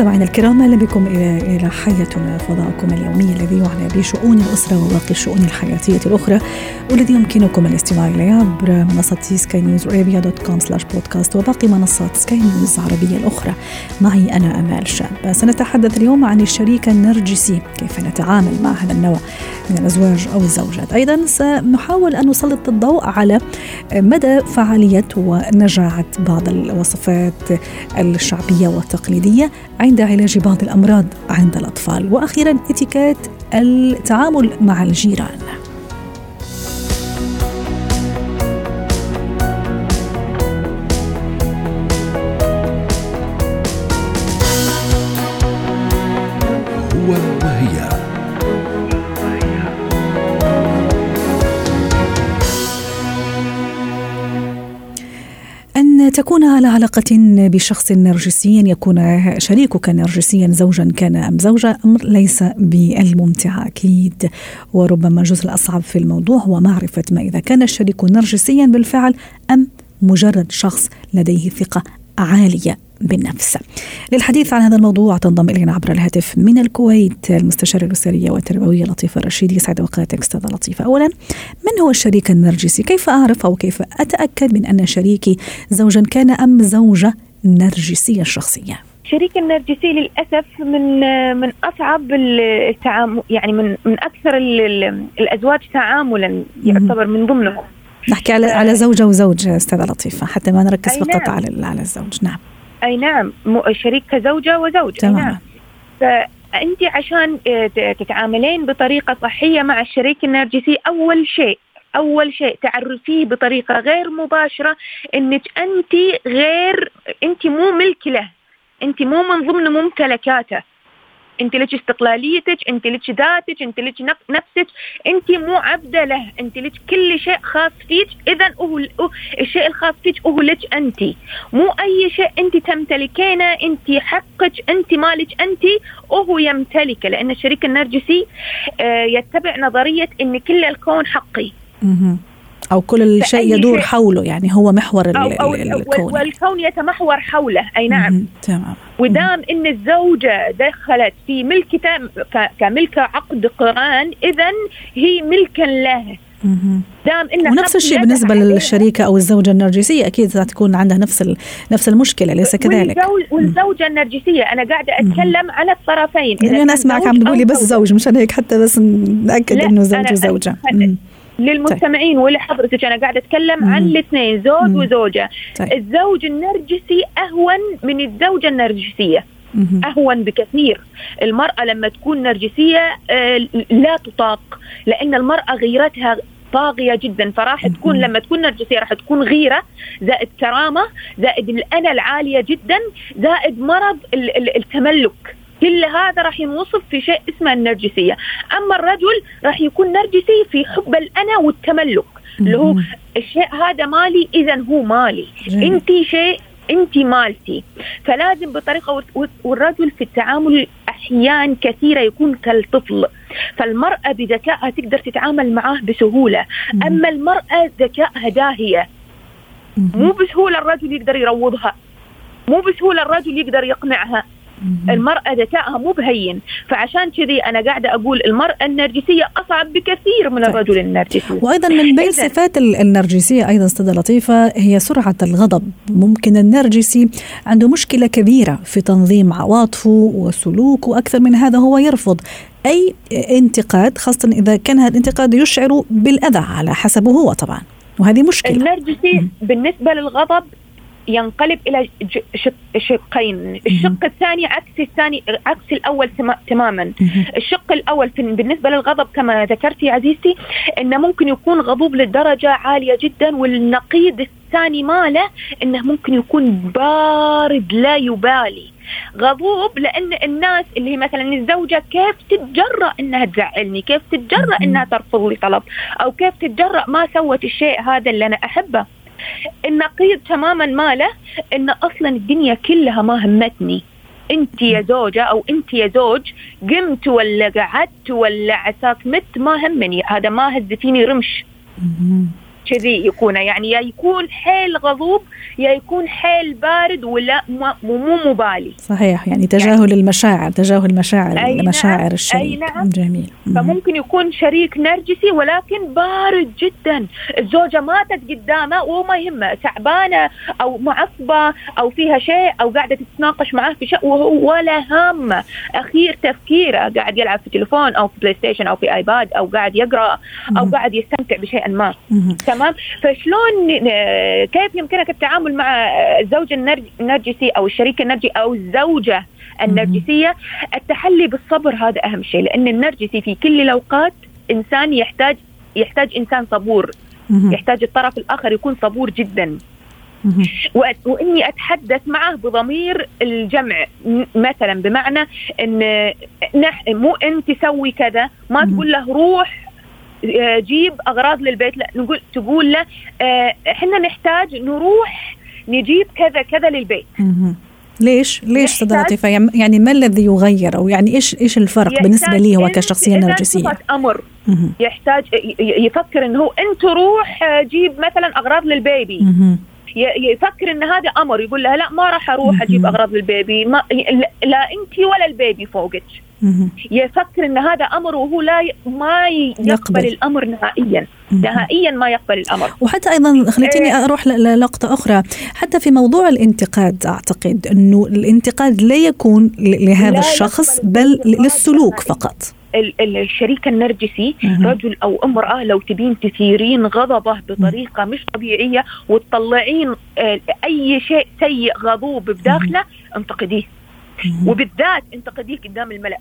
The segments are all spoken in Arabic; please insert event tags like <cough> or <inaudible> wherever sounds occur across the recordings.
مستمعينا الكرام أهلا بكم إلى إلى حياتنا فضاؤكم اليومي الذي يعنى بشؤون الأسرة وباقي الشؤون الحياتية الأخرى والذي يمكنكم الاستماع إليه عبر منصة Sky News Arabia dot com slash podcast وباقي منصات سكاي نيوز العربية الأخرى. معي أنا أمال شاب. سنتحدث اليوم عن الشريك النرجسي كيف نتعامل مع هذا النوع من الأزواج أو الزوجات؟ أيضا سنحاول أن نسلط الضوء على مدى فعالية ونجاعة بعض الوصفات الشعبية والتقليدية. عند علاج بعض الأمراض عند الأطفال. وأخيرا اتيكيت التعامل مع الجيران. على علاقة بشخص نرجسي يكون شريكك نرجسيا زوجا كان أم زوجة أمر ليس بالممتع أكيد. وربما الجزء الأصعب في الموضوع هو معرفة ما إذا كان الشريك نرجسيا بالفعل أم مجرد شخص لديه ثقة عالية. بالنفس للحديث عن هذا الموضوع تنضم إلينا عبر الهاتف من الكويت المستشارة الأسرية والتربوية لطيفة الرشيد يسعد أوقاتك أستاذة لطيفة. أولا من هو الشريك النرجسي؟ كيف أعرف أو كيف أتأكد من أن شريكي زوجا كان أم زوجة نرجسية الشخصية الشريك النرجسي للأسف من من أصعب التعامل يعني من من أكثر ال- ال- الأزواج تعاملا يعتبر من ضمنهم. نحكي على على زوجة وزوج أستاذة لطيفة حتى ما نركز فقط نعم. على على الزوج. نعم. أي نعم شريك كزوجة وزوج أي تماما نعم. فانت عشان آه، تتعاملين بطريقة صحية مع الشريك النرجسي أول شيء أول شيء تعرفيه بطريقة غير مباشرة إنك انت غير انت مو ملك له انت مو من ضمن ممتلكاته. انت لك استقلاليتك؟ انت لك ذاتك؟ انت لك نف- نفسك؟ انت مو عبدة له. انت لك كل شيء خاص فيك؟ اذا هو الشيء الخاص فيك هو لك أنت؟ مو أي شيء أنت تمتلكينه. أنت حقك أنت مالك أنت وهو يمتلكه. لأن الشريك النرجسي آه، يتبع نظرية إن كل الكون حقي. أو كل شيء يدور شيء- حوله. يعني هو محور أو الكون. والكون يتمحور حوله. أي نعم. تمام. ودام إن الزوجة دخلت في ملكته ك- كملكه عقد قران اذا هي ملكا له. دام إن ونفس الشيء بالنسبة للشريكة أو الزوجة النرجسية أكيد ستكون عندها نفس نفس المشكلة أليس كذلك؟ والزوج والزوجة النرجسية أنا قاعدة أتكلم على الطرفين يعني أسمعك زوج عم تقولي بس. زوج مشان هيك حتى بس نأكد لا، إنه زوج أنا- مم. للمستمعين ولحضرتك أنا قاعدة أتكلم عن مم. الاثنين زوج مم. وزوجة طيب. الزوج النرجسي أهون من الزوجة النرجسية. أهون بكثير المرأة لما تكون نرجسية آه، لا تطاق لأن المرأة غيرتها طاغية جدا فراح تكون. لما تكون نرجسية راح تكون غيرة زائد كرامة زائد الأنا العالية جدا زائد مرض ال- ال- التملك كل هذا راح ينوصف في شيء اسمه النرجسية أما الرجل راح يكون نرجسي في حب الأنا والتملك اللي هو. الشيء هذا مالي اذا هو مالي. انت شيء انت مالتي فلازم بطريقة وال- والرجل في التعامل أحيان كثيرة يكون كالطفل فالمرأة بذكائها تقدر تتعامل معاه بسهولة. أما المرأة ذكائها داهية. مو بسهولة الرجل يقدر يروضها مو بسهولة الرجل يقدر يقنعها. المرأة ذكائها مو بهين. فعشان كذي أنا قاعدة أقول المرأة النرجسية أصعب بكثير من طيب. الرجل النرجسي. وأيضا من بين صفات ال- النرجسية أيضا أستاذة لطيفة هي سرعة الغضب. ممكن النرجسي عنده مشكلة كبيرة في تنظيم عواطفه وسلوكه أكثر من هذا هو يرفض أي انتقاد خاصة إذا كان هذا الانتقاد يشعر بالأذى على حسبه هو طبعا. وهذه مشكلة. النرجسي. بالنسبة للغضب ينقلب شق شقين الشق الثاني عكس الثاني عكس الأول تما- تماما. الشق الأول في- بالنسبة للغضب كما ذكرتي يا عزيزتي أنه ممكن يكون غضوب لدرجة عالية جدا والنقيض الثاني ماله أنه ممكن يكون بارد لا يبالي غضوب لأن الناس اللي هي مثلا الزوجة كيف تتجرأ إنها تزعلني، كيف تتجرأ. إنها ترفض لي طلب، أو كيف تتجرأ ما سوت الشيء هذا اللي أنا أحبه. النقيض تماما ماله إن أصلا الدنيا كلها ما همتني. أنت يا زوجة أو أنت يا زوج قمت ولا قعدت ولا عساك مت ما همني. هذا ما هز فيني رمش كذي يكون. يعني يا يكون حيل غضوب يا يكون حيل بارد ولا مو مبالي. صحيح يعني تجاهل يعني المشاعر تجاهل مشاعر أي نعم مشاعر الشريك أي نعم. جميل. فممكن يكون شريك نرجسي ولكن بارد جدا. الزوجة ماتت قدامه وما يهمه تعبانة أو معصبة أو فيها شيء أو قاعدة تتناقش معاه في شيء ولا هامة أخير تفكيره قاعد يلعب في تليفون أو في بلاي ستيشن أو في آيباد أو قاعد يقرأ أو قاعد يستمتع بشيء ما. تمام؟ فشلون كيف يمكنك التعامل مع الزوج النرجسي أو الشريك النرجسي أو الزوجة النرجسية؟ التحلي بالصبر هذا أهم شيء لأن النرجسي في كل الأوقات إنسان يحتاج يحتاج إنسان صبور. يحتاج الطرف الآخر يكون صبور جدا. وإني أتحدث معه بضمير الجمع. مثلا بمعنى إن مو انت سوي كذا ما تقول له روح جيب أغراض للبيت. لا نقول تقول له آه، إحنا نحتاج نروح نجيب كذا كذا للبيت. ليش؟ ليش صدقتي يعني ما الذي يغير؟ أو يعني إيش إيش الفرق بالنسبة لي هو كشخصية نرجسية؟ أمر يحتاج يفكر إنه هو انت روح آه، جيب مثلا أغراض للبيبي. يفكر إن هذا أمر يقول لها لا ما راح أروح أجيب أغراض للبيبي. ما لا أنت ولا البيبي فوقك. يفكر إن هذا أمر وهو لا ما يقبل, يقبل. الأمر نهائيا. نهائيا ما يقبل الأمر. وحتى أيضا خليتيني إيه. أروح لنقطة أخرى. حتى في موضوع الانتقاد أعتقد إنه الانتقاد لا يكون لهذا لا الشخص بل للسلوك فقط. الشريك النرجسي رجل أو امرأة لو تبين تثيرين غضبه بطريقة مش طبيعية وتطلعين آه، أي شيء سيء غضوب بداخله انتقديه. وبالذات انتقديه قدام الملأ.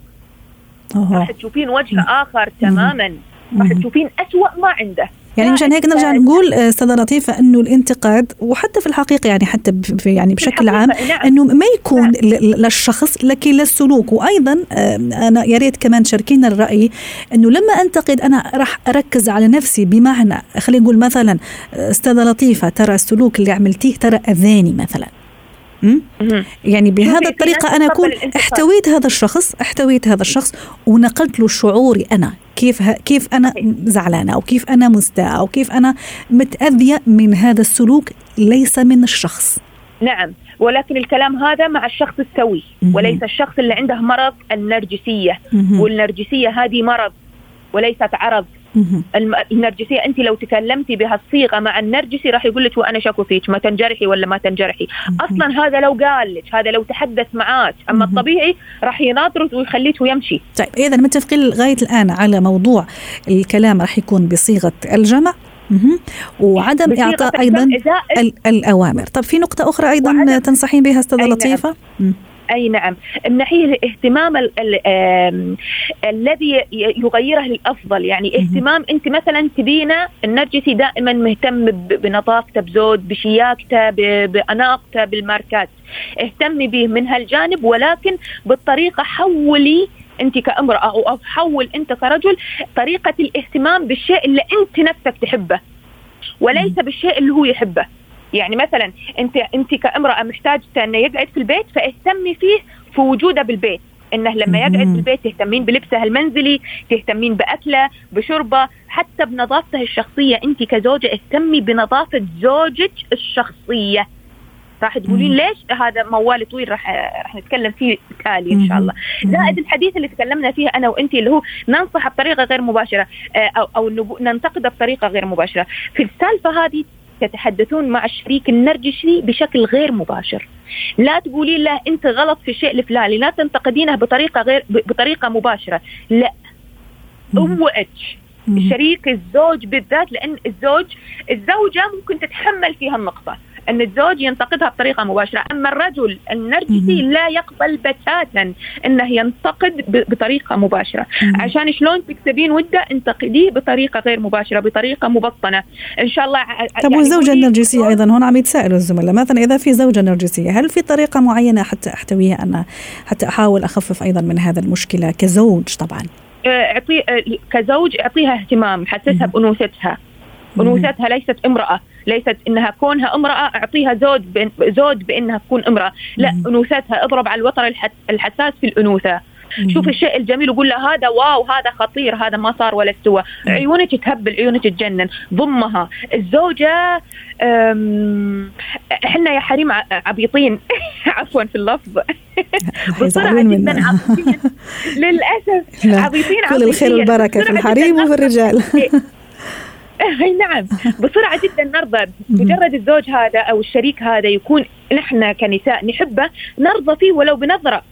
راح تشوفين وجه آخر تماما. راح تشوفين أسوأ ما عنده. يعني مشان هيك نرجع نقول آه، أستاذة لطيفة إنه الانتقاد وحتى في الحقيقة يعني حتى في يعني بشكل عام. إنه ما يكون. للشخص لكن للسلوك وأيضا آه، أنا يا ريت كمان تشاركينا الرأي إنه لما أنتقد أنا راح أركز على نفسي بمعنى خلينا نقول مثلا آه، أستاذة لطيفة ترى السلوك اللي عملتيه ترى أذاني مثلا يعني بهذا الطريقة أنا أكون احتويت هذا الشخص احتويت هذا الشخص ونقلت له شعوري أنا. كيف كيف أنا زعلانة أو كيف أنا مستاءة أو كيف أنا متأذية من هذا السلوك ليس من الشخص. نعم. ولكن الكلام هذا مع الشخص السوي وليس الشخص اللي عنده مرض النرجسية. والنرجسية هذه مرض وليست عرض. النرجسية أنت لو تكلمتي بهالصيغة مع النرجسي راح يقول لك وأنا شكو فيك ما تنجرحي ولا ما تنجرحي. أصلا هذا لو قال لك هذا لو تحدث معاك أما الطبيعي راح يناطرك ويخليك ويمشي. طيب اذا متفقين لغاية الآن على موضوع الكلام راح يكون بصيغة الجمع. وعدم إعطاء أيضا الأوامر. طب في نقطة أخرى أيضا تنصحين بها أستاذة. لطيفة؟ نعم. أي نعم. من ناحية الاهتمام الذي يغيره للأفضل. يعني اهتمام أنت مثلا تبينه النرجسي دائما مهتم بنظافته بزود بشياكته بأناقته بالماركات. اهتمي به من هالجانب ولكن بالطريقة حولي أنت كأمرأة أو حول أنت كرجل طريقة الاهتمام بالشيء اللي أنت نفسك تحبه وليس بالشيء اللي هو يحبه. يعني مثلا انت أنت كامرأة محتاجه انه يقعد في البيت فاهتمي فيه في وجوده بالبيت. إنه لما يقعد في البيت تهتمين بلبسه المنزلي تهتمين بأكله بشربه حتى بنظافته الشخصية. أنت كزوجة اهتمي بنظافة زوجك الشخصية. راح تقولين ليش هذا موال طويل راح راح نتكلم فيه تالي إن شاء الله. زائد الحديث اللي تكلمنا فيه أنا وأنت اللي هو ننصح بطريقة غير مباشرة آه، أو أو ننتقده بطريقة غير مباشرة. في السالفة هذه تتحدثون مع الشريك النرجسي بشكل غير مباشر. لا تقولي له أنت غلط في الشيء الفلاني لا تنتقدينه بطريقة غير بطريقة مباشرة. لا. اتش الشريك الزوج بالذات لأن الزوج الزوجة ممكن تتحمل في هالنقطه أن الزوج ينتقدها بطريقة مباشرة، أما الرجل النرجسي لا يقبل بتاتا إنه ينتقد بطريقة مباشرة، عشان شلون تكسبين ودة انتقديه بطريقة غير مباشرة، بطريقة مبطنة، إن شاء الله طب يعني والزوجة النرجسية أيضا؟ هون عم يتساءلوا الزملاء، مثلا إذا في زوجة نرجسية، هل في طريقة معينة حتى أحتويها أنا؟ حتى أحاول أخفف أيضا من هذا المشكلة كزوج طبعا؟ آه، اعطي آه، كزوج اعطيها اهتمام حسسها بأنوثتها. انوثتها ليست امرأة ليست إنها كونها امرأة أعطيها زوج بإن زوج بإنها تكون امرأة. لا انوثتها اضرب على الوتر الحساس في الأنوثة. شوف الشيء الجميل وقول له هذا واو هذا خطير هذا ما صار ولا استوى. عيونك تهبل عيونك تجنن. ضمها. الزوجة إحنا يا حريم عبيطين. <laughs> عفوا في اللفظ. <laughs> بسرعة جدا عبيطين. <laughs> للأسف عبيطين كل الخير والبركة في الحريم وفي الرجال. <laughs> اي نعم. بسرعة جدا نرضى. مجرد الزوج هذا أو الشريك هذا يكون نحن كنساء نحبه نرضى فيه ولو بنظرة.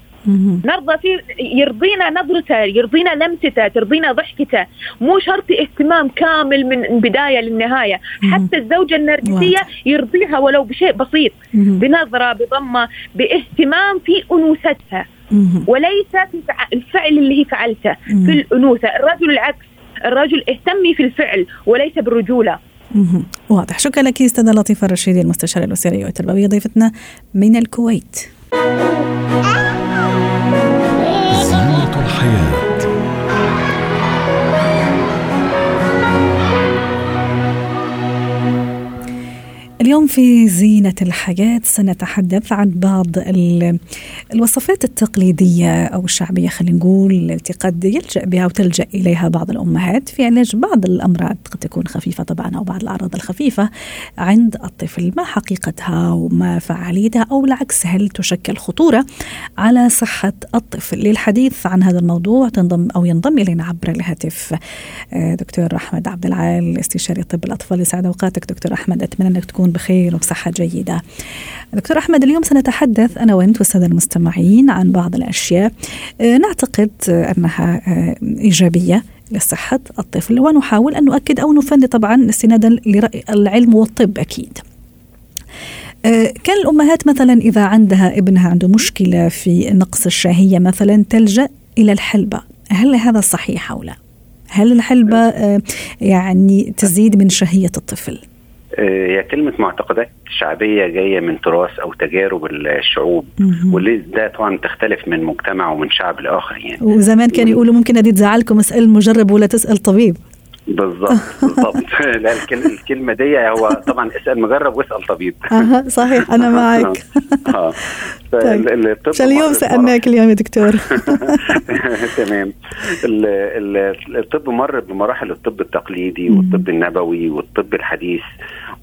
نرضى فيه يرضينا نظرته يرضينا لمسته ترضينا ضحكته. مو شرط اهتمام كامل من بداية للنهاية. حتى الزوجة النرجسية يرضيها ولو بشيء بسيط. بنظرة بضمة باهتمام في أنوثتها. وليس في الفعل اللي هي فعلته. في الأنوثة. الرجل العكس. الرجل اهتمي في الفعل وليس بالرجولة. واضح. شكرا لك أستاذة لطيفة الرشيدي المستشارة الأسرية والتربوية ضيفتنا من الكويت. زينة الحياة. اليوم في زينة الحياة سنتحدث عن بعض الوصفات التقليدية أو الشعبية خلينا نقول التي قد يلجأ بها وتلجأ إليها بعض الأمهات في علاج بعض الأمراض. قد تكون خفيفة طبعا أو بعض الأعراض الخفيفة عند الطفل. ما حقيقتها وما فعاليتها؟ أو العكس هل تشكل خطورة على صحة الطفل؟ للحديث عن هذا الموضوع تنضم أو ينضم إلينا عبر الهاتف آه، دكتور أحمد عبد العال استشاري طب الأطفال يسعد أوقاتك. دكتور أحمد أتمنى أنك تكون بخير وبصحة جيدة دكتور أحمد اليوم سنتحدث أنا وأنت والسادة المستمعين عن بعض الأشياء آه، نعتقد أنها آه، إيجابية لصحة الطفل ونحاول أن نؤكد أو نفند طبعا استنادا لرأي العلم والطب أكيد آه، كان الأمهات مثلا إذا عندها ابنها عنده مشكلة في نقص الشهية مثلا تلجأ إلى الحلبة هل هذا صحيح أو لا؟ هل الحلبة يعني تزيد من شهية الطفل؟ هي كلمة معتقدات شعبية جاية من تراث أو تجارب الشعوب واللي ده طبعا تختلف من مجتمع ومن شعب لآخر يعني. وزمان كانوا يقولوا ممكن دي تزعلكم اسأل المجرب ولا تسأل طبيب. بالظبط <laughs> بالظبط <laughs> لا الكلمة دي هو طبعا اسأل مجرب واسأل طبيب. أها صحيح أنا معك. آه. <laughs> طيب. اليوم؟ سألناك اليوم يا دكتور. تمام. الطب مر بمراحل الطب التقليدي والطب النبوي والطب الحديث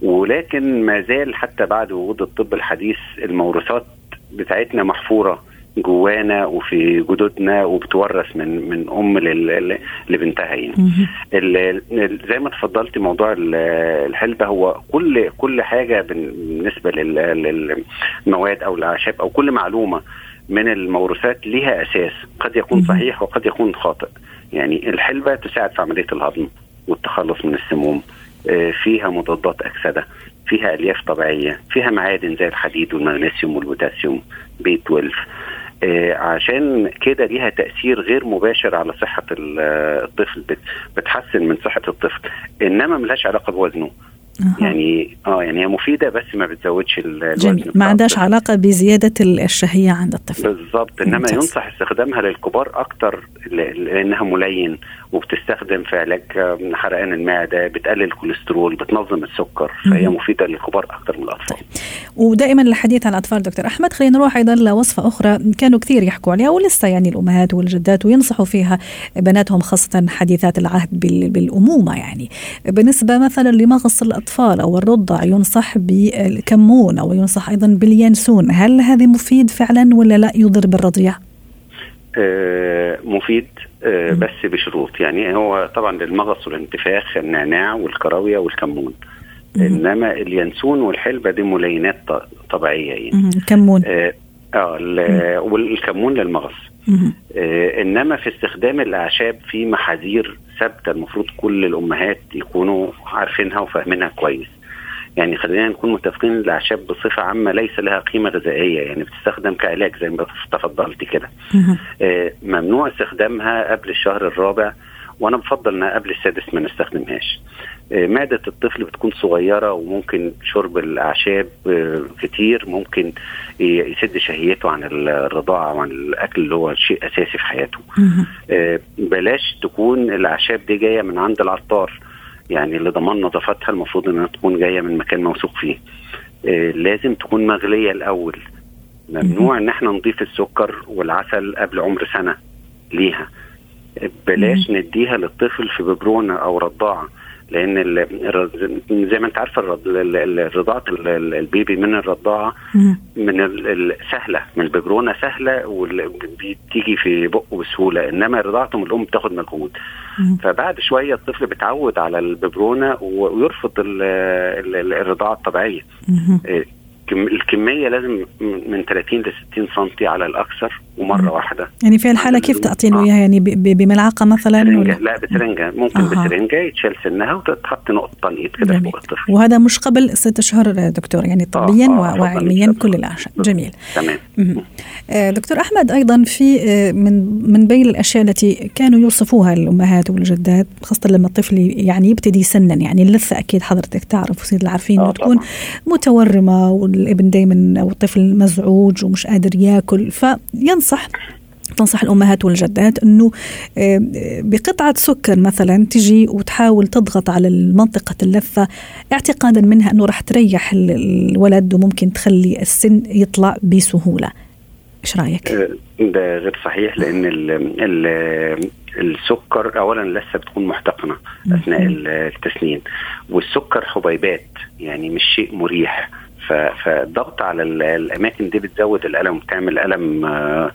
ولكن ما زال حتى بعد وجود الطب الحديث الموروثات بتاعتنا محفورة. جوانا وفي جدودنا وبتورث من من أم لبنتها يعني زي ما تفضلتي موضوع الحلبة هو كل كل حاجة بالنسبة للمواد أو الأعشاب أو كل معلومة من الموروثات ليها أساس قد يكون صحيح وقد يكون خاطئ. يعني الحلبة تساعد في عملية الهضم والتخلص من السموم آه، فيها مضادات أكسدة فيها ألياف طبيعية فيها معادن زي الحديد والمغنيسيوم والبوتاسيوم B 12 آه، عشان كده ليها تأثير غير مباشر على صحة الطفل بتحسن من صحة الطفل إنما ملهاش علاقة بوزنه. أه. يعني آه يعني هي مفيدة بس ما بتزودش الوزن جميل. ما عندهاش علاقة بزيادة الشهيه عند الطفل. بالظبط. إنما ممتاز. ينصح استخدامها للكبار أكتر لأنها ملين وبتستخدم في علاج حرقان المعدة بتقلل الكوليسترول بتنظم السكر فهي مفيدة للكبار أكتر من الأطفال. طيب. ودائما الحديث عن الأطفال دكتور أحمد خلينا نروح أيضا لوصفة أخرى كانوا كثير يحكوا عليها ولسه يعني الأمهات والجدات وينصحوا فيها بناتهم خاصة حديثات العهد بالأمومة يعني. بالنسبة مثلا لمغص الأطفال أو الرضع ينصح بالكمون أو ينصح أيضا باليانسون هل هذا مفيد فعلا ولا لا يضر بالرضيع؟ آه مفيد آه بس بشروط يعني هو طبعا للمغص والانتفاخ النعناع والكراويه والكمون. إنما اليانسون والحلبة دي ملينات طبيعية يعني. كمون آه, آه والكمون للمغص. آه إنما في استخدام الأعشاب في محاذير ثابتة المفروض كل الأمهات يكونوا عارفينها وفاهمينها كويس. يعني خلينا نكون متفقين الأعشاب بصفة عامة ليس لها قيمة غذائية يعني بتستخدم كعلاج زي ما تفضلت كده. آه ممنوع استخدامها قبل الشهر الرابع وأنا بفضل انها قبل السادس ما نستخدمهاش. آه معدة الطفل بتكون صغيرة وممكن شرب الأعشاب آه كتير ممكن يسد شهيته عن الرضاعة وعن الأكل اللي هو شيء أساسي في حياته. آه بلاش تكون الأعشاب دي جاية من عند العطار. يعني لضمان نظافتها المفروض إنها تكون جاية من مكان موثوق فيه. لازم تكون مغلية الأول. ممنوع إن إحنا نضيف السكر والعسل قبل عمر سنة ليها. بلاش نديها للطفل في ببرونة أو رضاعة لأن زي ما أنت عارفة رضاعة ال- ال- البيبي من الرضاعة. من سهلة من الببرونة سهلة وبتيجي في بقه بسهولة إنما رضاعته من الأم بتاخد مجهود. فبعد شوية الطفل بيتعود على الببرونة ويرفض ال- ال- ال- الرضاعة الطبيعية. الكمية لازم من 30 ل 60 سم على الأكثر ومرة واحدة يعني في الحالة كيف تعطي له آه. يعني ب- ب- بملعقة مثلا ولا لا بسرنجة ممكن أها. بسرنجة يتشال سنها وتتحط نقطة تنقيط كده. فوق الطفل وهذا مش قبل ست اشهر دكتور يعني طبيا آه، فضلاً وعلميا كل الله. الأعشاب جميل تمام. آه، دكتور أحمد أيضا في آه، من من بين الأشياء التي كانوا يوصفوها الأمهات والجدات خاصة لما الطفل يعني يبتدي يسنن يعني اللثه أكيد حضرتك تعرف وسيد العارفين انه آه، تكون طبعاً. متورمة والابن دائما أو الطفل مزعوج ومش قادر ياكل فينصح تنصح الأمهات والجدات إنه آه، بقطعة سكر مثلا تجي وتحاول تضغط على منطقه اللثه اعتقادا منها إنه راح تريح ال- الولد وممكن تخلي السن يطلع بسهولة. إيش رأيك؟ ده غير صحيح لأن ال ال السكر اولا اللثه بتكون محتقنة أثناء ال- التسنين والسكر حبيبات يعني مش شيء مريح. فالضغط على ال- الأماكن دي بتزود الألم بتعمل ألم آه،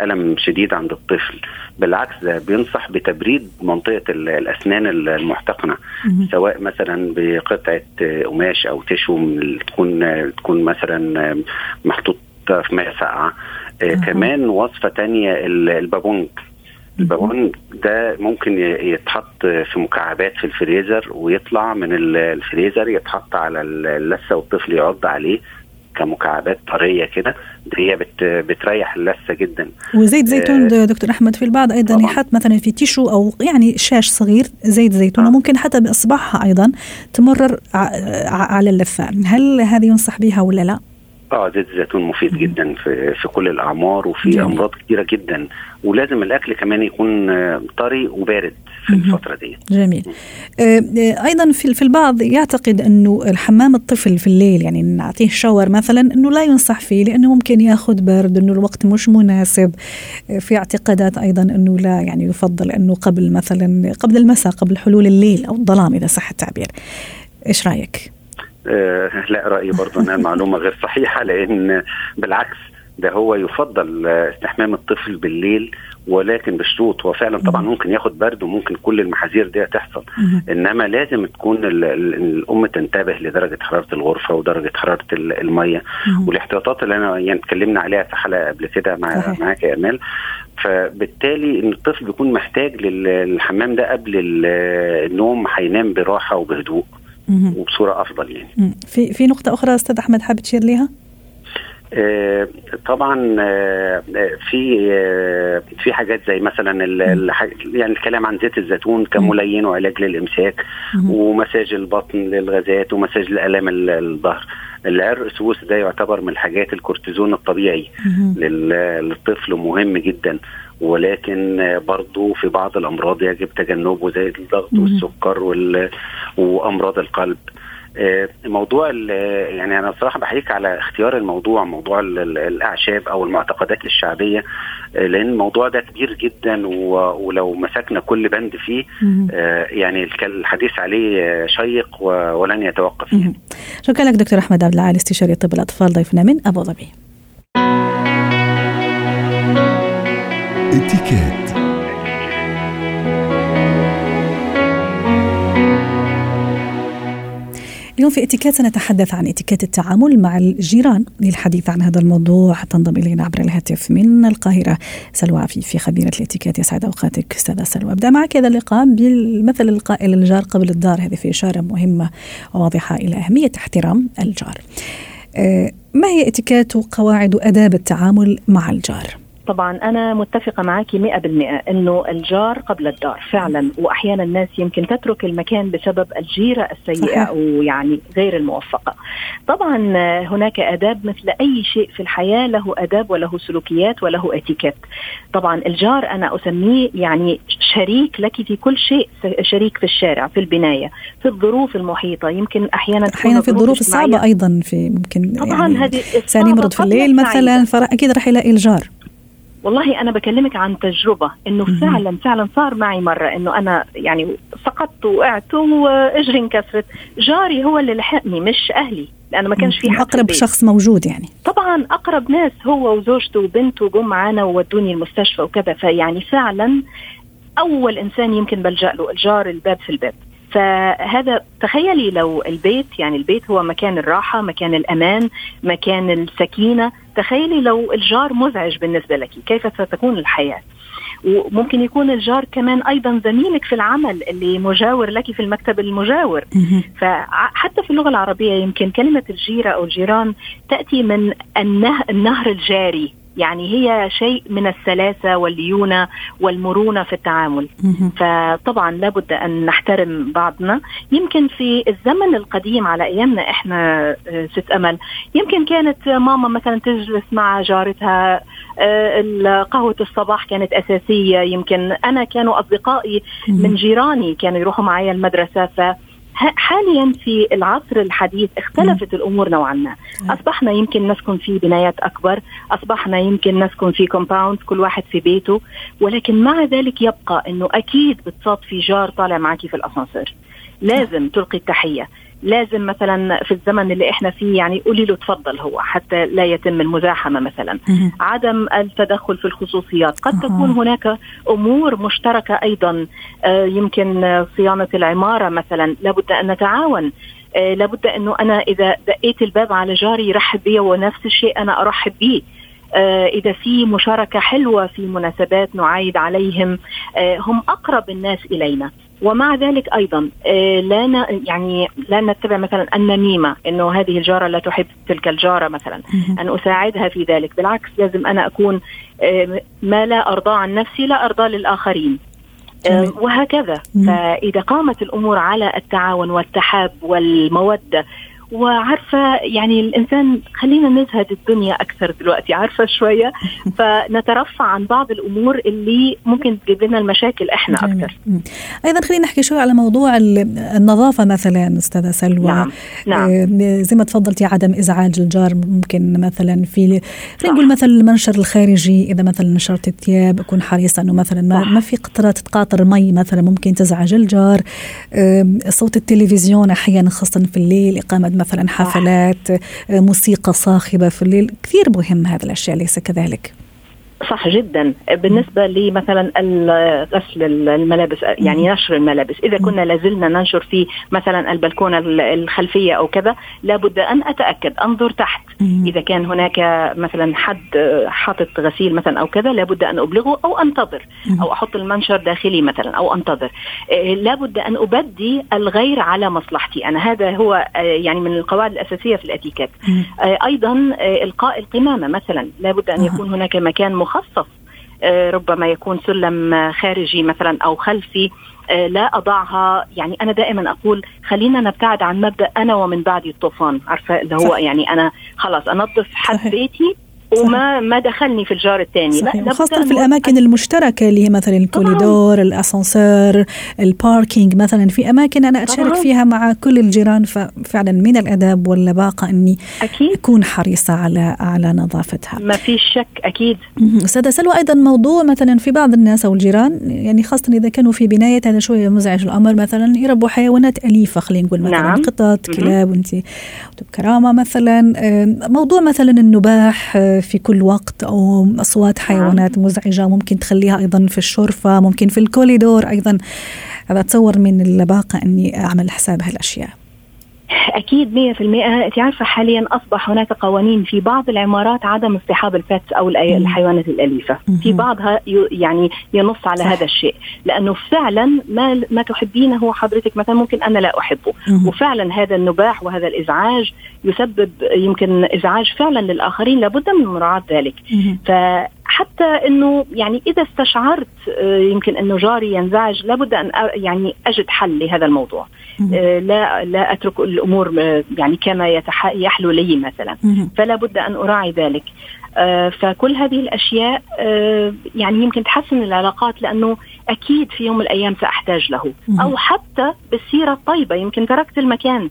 ألم شديد عند الطفل بالعكس ده بينصح بتبريد منطقة ال- الأسنان المحتقنة. سواء مثلا بقطعة قماش أو تشو تكون تكون مثلا آه، محطوط في ماء ساقعه آه،. كمان وصفة تانية ال- البابونج البابونج ده ممكن يتحط في مكعبات في الفريزر ويطلع من ال- الفريزر يتحط على اللثة والطفل يعض عليه كمكعبات طرية كده هي بت بتريح اللثة جدا وزيت زيتون آه، دكتور أحمد في البعض أيضا طبعاً. يحط مثلا في tissue أو يعني شاش صغير زيت زيتون آه. وممكن حتى بإصبعها أيضا تمرر على اللثه هل هذه ينصح بها ولا لا؟ آه زيت الزيتون مفيد جدا في في كل الأعمار وفي جميل. أمراض كتيرة جدا. ولازم الأكل كمان يكون آه، طري وبارد في. الفترة دي. جميل. آه، آه، أيضا في في البعض يعتقد إنه الحمام الطفل في الليل يعني نعطيه شاور مثلا إنه لا ينصح فيه لأنه ممكن يأخذ برد إنه الوقت مش مناسب. آه، في اعتقادات أيضا إنه لا يعني يفضل إنه قبل مثلا قبل المساء قبل حلول الليل أو الظلام إذا صح التعبير. إيش رأيك؟ آه لا رايي برضه انها المعلومة غير صحيحة لأن بالعكس ده هو يفضل استحمام الطفل بالليل ولكن بشروط هو فعلا طبعا ممكن ياخد برد وممكن كل المحاذير دي تحصل. إنما لازم تكون ال- ال- الأم تنتبه لدرجة حرارة الغرفة ودرجة حرارة ال- المية. والاحتياطات اللي أنا يعني اتكلمنا عليها في حلقة قبل كده مع. معاك يا أمال فبالتالي إن الطفل بيكون محتاج لل- للحمام ده قبل ال- النوم هينام براحة وبهدوء. وبصورة أفضل يعني. مم. في في نقطة أخرى أستاذ أحمد حابب تشير لها؟ آه، طبعا آه، آه، في آه، في حاجات زي مثلا يعني الكلام عن زيت الزيتون كملين وعلاج للإمساك. ومساج البطن للغازات ومساج لالام ال- الظهر. العرق سوس ده يعتبر من الحاجات الكورتيزون الطبيعي للطفل مهم جدا. ولكن برضه في بعض الأمراض يجب تجنبه زي الضغط. والسكر وال- وأمراض القلب آه، موضوع ال- يعني أنا بصراحه بحييك على اختيار الموضوع موضوع ال- ال- الأعشاب أو المعتقدات الشعبية آه، لأن الموضوع ده كبير جدا و- ولو مسكنا كل بند فيه. آه، يعني الحديث عليه شيق ولن يتوقف يعني. شكرا لك دكتور أحمد عبد العال استشاري طب الأطفال ضيفنا من أبو ظبي اتكات اليوم في إتيكيت سنتحدث عن إتيكيت التعامل مع الجيران للحديث عن هذا الموضوع. تنضم إلينا عبر الهاتف من القاهرة سلوى عفيفي خبيرة الإتيكيت. يسعد أوقاتك أستاذة سلوى. أبدأ معك هذا اللقاء بالمثل القائل الجار قبل الدار. هذه في إشارة مهمة وواضحة إلى أهمية احترام الجار. آه، ما هي إتيكيت وقواعد واداب التعامل مع الجار؟ طبعا أنا متفقة معك 100% أنه الجار قبل الدار فعلا وأحيانا الناس يمكن تترك المكان بسبب الجيرة السيئة. أو يعني غير الموفقة. طبعا هناك آداب مثل أي شيء في الحياة له آداب وله سلوكيات وله إتيكيت. طبعا الجار أنا أسميه يعني شريك لك في كل شيء شريك في الشارع في البناية في الظروف المحيطة. يمكن أحيانا تكون أحيانا في الظروف الصعبة أيضا في ممكن طبعا يعني هذه الصعبة يمرض في الليل. مثلا فأكيد راح يلاقي الجار. والله أنا بكلمك عن تجربة إنه. فعلا فعلا صار معي مرة إنه أنا يعني سقطت وقعت وإجري انكسرت. جاري هو اللي لحقني مش أهلي لأنه ما كانش في حد في أقرب البيت. شخص موجود يعني. طبعا أقرب ناس هو وزوجته وبنته جم معانا وودوني المستشفى وكذا. فيعني فعلا أول إنسان يمكن بلجأ له الجار الباب في الباب. فهذا تخيلي لو البيت يعني البيت هو مكان الراحة مكان الأمان مكان السكينة تخيلي لو الجار مزعج بالنسبة لك كيف ستكون الحياة؟ وممكن يكون الجار كمان أيضا زميلك في العمل اللي مجاور لك في المكتب المجاور. فحتى في اللغة العربية يمكن كلمة الجيرة أو الجيران تأتي من النهر الجاري. يعني هي شيء من السلاسة والليونة والمرونة في التعامل. فطبعا لابد أن نحترم بعضنا. يمكن في الزمن القديم على أيامنا إحنا آه، ست أمل يمكن كانت ماما مثلا تجلس مع جارتها آه، قهوه الصباح كانت أساسية. يمكن أنا كانوا أصدقائي من جيراني كانوا يروحوا معي المدرسة ف حاليا في العصر الحديث اختلفت الأمور نوعا ما. أصبحنا يمكن نسكن في بنايات أكبر أصبحنا يمكن نسكن في كومباوند كل واحد في بيته ولكن مع ذلك يبقى إنه أكيد بتصاد في جار طالع معك في الأسانسير. لازم تلقي التحية. لازم مثلا في الزمن اللي إحنا فيه يعني قولي له تفضل هو حتى لا يتم المزاحمة مثلا. عدم التدخل في الخصوصيات. قد. تكون هناك أمور مشتركة أيضا. آه، يمكن صيانة العمارة مثلا. لابد أن نتعاون. آه، لابد انه أنا إذا دقيت الباب على جاري يرحب بي ونفس الشيء أنا أرحب به آه، إذا في مشاركة حلوة في مناسبات نعايد عليهم. هم أقرب الناس إلينا. ومع ذلك أيضا آه، لا يعني لا نتبع مثلا النميمه إنه هذه الجارة لا تحب تلك الجارة مثلا. أن أساعدها في ذلك بالعكس لازم أنا أكون آه، ما لا ارضاه عن نفسي لا ارضاه للآخرين آه،. وهكذا. فإذا قامت الأمور على التعاون والتحاب والمودة وعارفة يعني الإنسان خلينا نزهد الدنيا أكثر دلوقتي عارفة شوية <laughs> فنترفع عن بعض الأمور اللي ممكن تجيب لنا المشاكل إحنا جميل. أكثر. أيضا خلينا نحكي شوي على موضوع ال- النظافة مثلا أستاذة سلوى نعم نعم آه، زي ما تفضلتي عدم إزعاج الجار ممكن مثلا في خلينا. نقول مثلا المنشر الخارجي إذا مثلا نشرت الثياب اكون حريصه إنه مثلا ما. ما في قطرة تقاطر مي مثلا ممكن تزعج الجار صوت التلفزيون أحيانا خاصة في الليل إقامة مثلا حفلات آه، موسيقى صاخبة في الليل كثير مهم هذه الأشياء ليس كذلك؟ صح جدا. بالنسبة لمثلا غسل الملابس يعني نشر الملابس. إذا كنا لازلنا ننشر في مثلا البلكونة ال- الخلفية أو كذا لابد أن أتأكد أنظر تحت. إذا كان هناك مثلا حد حاطط غسيل مثلا أو كذا لابد أن أبلغه أو أنتظر. أو أحط المنشر داخلي مثلا أو أنتظر. لابد أن أبدي الغير على مصلحتي أنا. هذا هو يعني من القواعد الأساسية في أيضا آه، إلقاء القمامة مثلا. لابد أها. يكون هناك مكان مخصص آه، ربما يكون سلم خارجي مثلا أو خلفي آه، لا أضعها يعني أنا دائما أقول خلينا نبتعد عن مبدأ أنا ومن بعدي الطوفان عارفة اللي هو صح. يعني أنا خلاص أنظف حد. بيتي وما ما دخلني في الجار الثاني أن في الأماكن المشتركة اللي هي مثلا الكوريدور الأسانسير الباركينج مثلا في أماكن أنا أتشارك طبعاً. فيها مع كل الجيران ففعلا من الأداب واللباقة أني أكيد أكون حريصة على على نظافتها ما فيش شك مهم. أستاذة سلوى أيضا موضوع مثلا في بعض الناس أو الجيران يعني خاصة إذا كانوا في بناية هذا شوية مزعج الأمر مثلا يربوا حيوانات أليفة خلينا نقول مثلا نعم. قطط. كلاب وأنت بكرامة مثلا آه، موضوع مثلا النباح آه، في كل وقت أو أصوات حيوانات مزعجة ممكن تخليها أيضا في الشرفة ممكن في الكوليدور أيضا. هذا أتصور من اللباقة أني أعمل حساب هالأشياء. أكيد 100% أنت عارفة حاليا أصبح هناك قوانين في بعض العمارات عدم اصطحاب البيتس أو. الحيوانات الأليفة. في بعضها يعني ينص على صح. هذا الشيء لأنه فعلا ما ما تحبينه حضرتك مثلا ممكن أنا لا أحبه. وفعلا هذا النباح وهذا الإزعاج يسبب يمكن إزعاج فعلا للآخرين لابد من مراعاة ذلك. فحتى حتى إنه يعني إذا استشعرت آه، يمكن إنه جاري ينزعج لابد أن يعني أجد حل لهذا الموضوع لا لا أترك الأمور يعني كما يحلو لي مثلا. فلا بد أن أراعي ذلك. فكل هذه الأشياء يعني يمكن تحسن العلاقات لأنه أكيد في يوم من الأيام سأحتاج له. أو حتى بالسيرة الطيبة يمكن تركت المكان.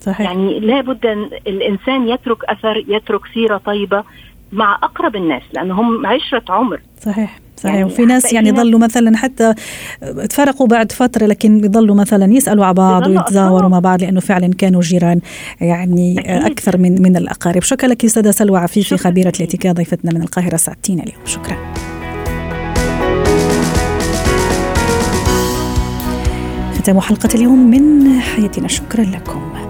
صحيح. يعني لابد أن الإنسان يترك أثر يترك سيرة طيبة مع أقرب الناس لأنهم عشرة عمر. صحيح. صحيح. يعني وفي ناس يعني ظلوا مثلا حتى تفرقوا بعد فترة لكن بيضلوا مثلا يسألوا على بعض ويتزاوروا مع بعض لأنه فعلا كانوا جيران يعني أكيد. أكثر من من الأقارب. شكرا لك أستاذة سلوى عفيفي خبيرة الاتيكا ضيفتنا من القاهرة ساعتين اليوم. شكرا. ختام حلقة اليوم من حياتنا. شكرا لكم.